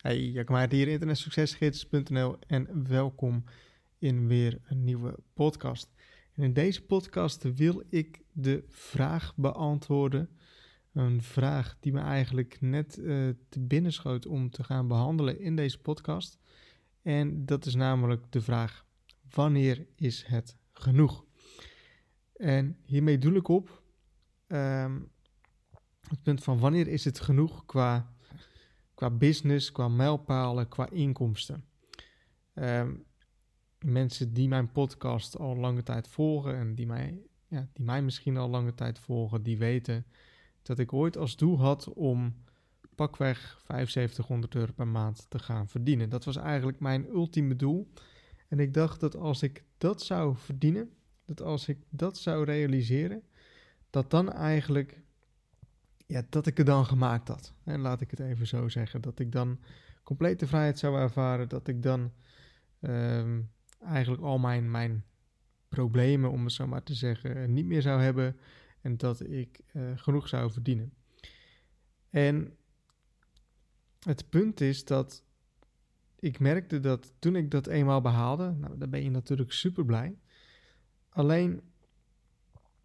Hey, Jack Maart hier, internetsuccesgids.nl en welkom in weer een nieuwe podcast. En in deze podcast wil ik de vraag beantwoorden, een vraag die me eigenlijk net uh, te binnen schoot om te gaan behandelen in deze podcast. En dat is namelijk de vraag, wanneer is het genoeg? En hiermee doe ik op um, het punt van wanneer is het genoeg qua qua business, qua mijlpalen, qua inkomsten. Ehm, mensen die mijn podcast al lange tijd volgen en die mij, ja, die mij misschien al lange tijd volgen, die weten dat ik ooit als doel had om pakweg 7500 euro per maand te gaan verdienen. Dat was eigenlijk mijn ultieme doel. En ik dacht dat als ik dat zou verdienen, dat als ik dat zou realiseren, dat dan eigenlijk ja, dat ik het dan gemaakt had. En laat ik het even zo zeggen. Dat ik dan complete vrijheid zou ervaren. Dat ik dan ehm, eigenlijk al mijn, mijn problemen, om het zo maar te zeggen, niet meer zou hebben. En dat ik uh, genoeg zou verdienen. En het punt is dat ik merkte dat toen ik dat eenmaal behaalde, nou, dan ben je natuurlijk super blij. Alleen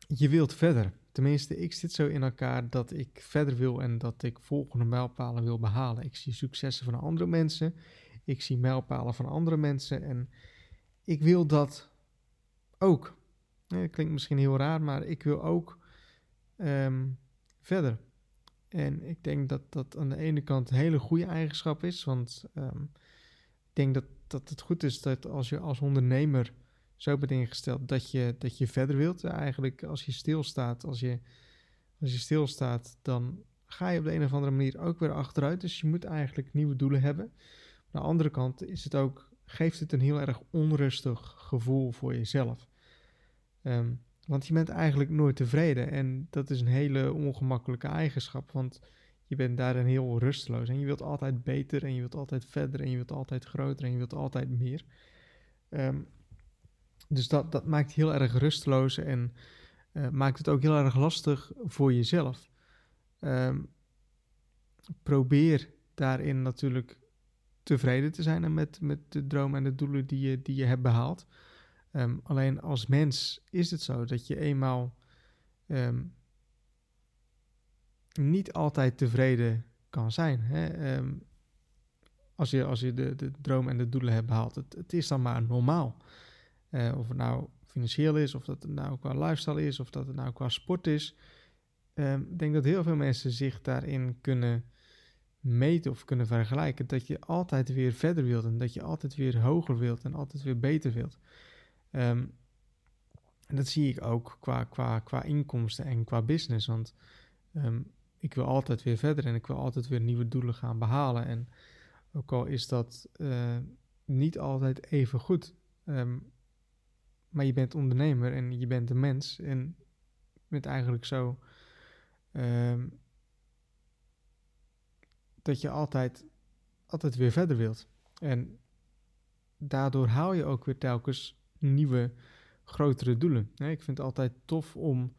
je wilt verder. Tenminste, ik zit zo in elkaar dat ik verder wil en dat ik volgende mijlpalen wil behalen. Ik zie successen van andere mensen. Ik zie mijlpalen van andere mensen. En ik wil dat ook. Dat klinkt misschien heel raar, maar ik wil ook ehm, verder. En ik denk dat dat aan de ene kant een hele goede eigenschap is. Want um, ik denk dat, dat het goed is dat als je als ondernemer zo bent ingesteld dat je, dat je verder wilt. Eigenlijk als je stilstaat, als je, als je stilstaat, dan ga je op de een of andere manier ook weer achteruit. Dus je moet eigenlijk nieuwe doelen hebben. Aan de andere kant is het ook, geeft het een heel erg onrustig gevoel voor jezelf. Ehm, want je bent eigenlijk nooit tevreden en dat is een hele ongemakkelijke eigenschap, want je bent daarin heel rusteloos en je wilt altijd beter en je wilt altijd verder en je wilt altijd groter en je wilt altijd meer. Um, dus dat, dat maakt heel erg rusteloos en uh, maakt het ook heel erg lastig voor jezelf. Um, probeer daarin natuurlijk tevreden te zijn met, met de dromen en de doelen die je, die je hebt behaald. Um, alleen als mens is het zo dat je eenmaal um, niet altijd tevreden kan zijn. Hè? als je, als je de, de dromen en de doelen hebt behaald. Het, het is dan maar normaal. Uh, of het nou financieel is, of dat het nou qua lifestyle is, of dat het nou qua sport is. Ehm, ik denk dat heel veel mensen zich daarin kunnen meten of kunnen vergelijken. Dat je altijd weer verder wilt en dat je altijd weer hoger wilt en altijd weer beter wilt. Um, en dat zie ik ook qua, qua, qua inkomsten en qua business. Want um, ik wil altijd weer verder en ik wil altijd weer nieuwe doelen gaan behalen. En ook al is dat uh, niet altijd even goed. Um, maar je bent ondernemer en je bent een mens. En bent eigenlijk zo um, dat je altijd, altijd weer verder wilt. En daardoor haal je ook weer telkens nieuwe, grotere doelen. Ik vind het altijd tof om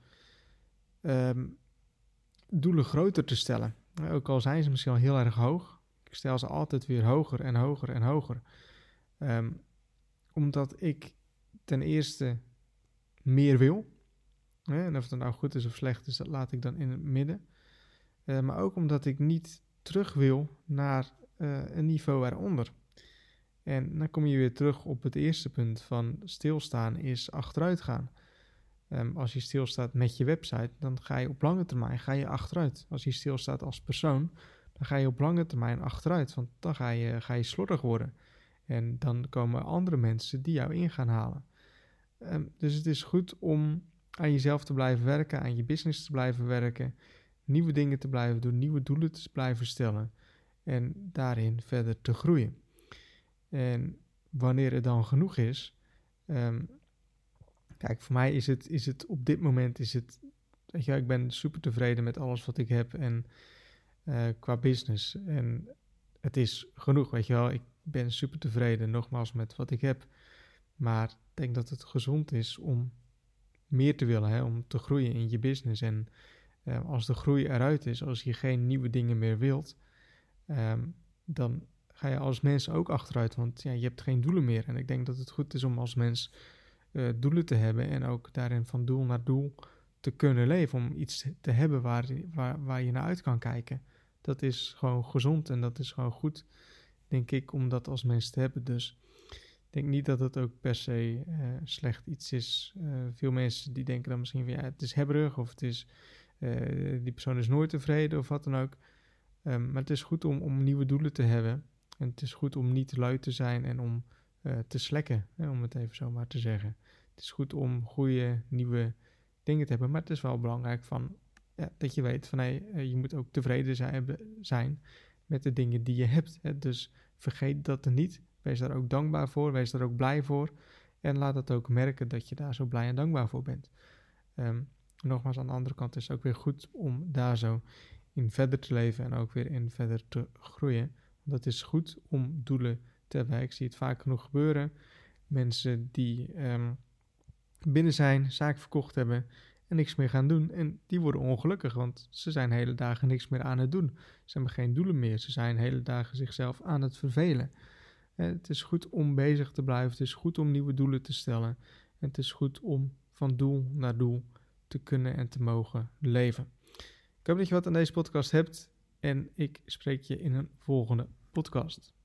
um, doelen groter te stellen. Ook al zijn ze misschien al heel erg hoog. Ik stel ze altijd weer hoger en hoger en hoger. Um, omdat ik ten eerste meer wil. En of het nou goed is of slecht is, dat laat ik dan in het midden. Uh, maar ook omdat ik niet terug wil naar uh, een niveau eronder. En dan kom je weer terug op het eerste punt van stilstaan is achteruit gaan. Um, als je stilstaat met je website, dan ga je op lange termijn ga je achteruit. Als je stilstaat als persoon, dan ga je op lange termijn achteruit. Want dan ga je, ga je slordig worden. En dan komen andere mensen die jou in gaan halen. Um, dus het is goed om aan jezelf te blijven werken, aan je business te blijven werken, nieuwe dingen te blijven doen, nieuwe doelen te blijven stellen en daarin verder te groeien. En wanneer het dan genoeg is, um, kijk, voor mij is het, is het op dit moment is het, weet je, ik ben super tevreden met alles wat ik heb en uh, qua business en het is genoeg, weet je wel. Ik ben super tevreden, nogmaals, met wat ik heb. Maar denk dat het gezond is om meer te willen, hè, om te groeien in je business. En uh, als de groei eruit is, als je geen nieuwe dingen meer wilt, um, dan ga je als mens ook achteruit, want ja, je hebt geen doelen meer. En ik denk dat het goed is om als mens uh, doelen te hebben en ook daarin van doel naar doel te kunnen leven. Om iets te hebben waar, waar, waar je naar uit kan kijken. Dat is gewoon gezond en dat is gewoon goed, denk ik, om dat als mens te hebben. Dus denk niet dat het ook per se uh, slecht iets is. Uh, veel mensen die denken dan misschien van ja, het is hebberig of het is, die persoon is nooit tevreden of wat dan ook. Um, maar het is goed om, om nieuwe doelen te hebben. En het is goed om niet lui te zijn en om te slekken, hè, om het even zo maar te zeggen. Het is goed om goede nieuwe dingen te hebben, maar het is wel belangrijk van, ja, dat je weet van hey, je moet ook tevreden zijn, zijn met de dingen die je hebt. Hè. Dus vergeet dat er niet. Wees daar ook dankbaar voor, wees daar ook blij voor. En laat het ook merken dat je daar zo blij en dankbaar voor bent. Um, nogmaals, aan de andere kant is het ook weer goed om daar zo in verder te leven en ook weer in verder te groeien. Want het is goed om doelen te hebben. Ik zie het vaak genoeg gebeuren. Mensen die um, binnen zijn, zaken verkocht hebben en niks meer gaan doen. En die worden ongelukkig, want ze zijn hele dagen niks meer aan het doen. Ze hebben geen doelen meer. Ze zijn hele dagen zichzelf aan het vervelen. En het is goed om bezig te blijven. Het is goed om nieuwe doelen te stellen. En het is goed om van doel naar doel te kunnen en te mogen leven. Ik hoop dat je wat aan deze podcast hebt en ik spreek je in een volgende podcast.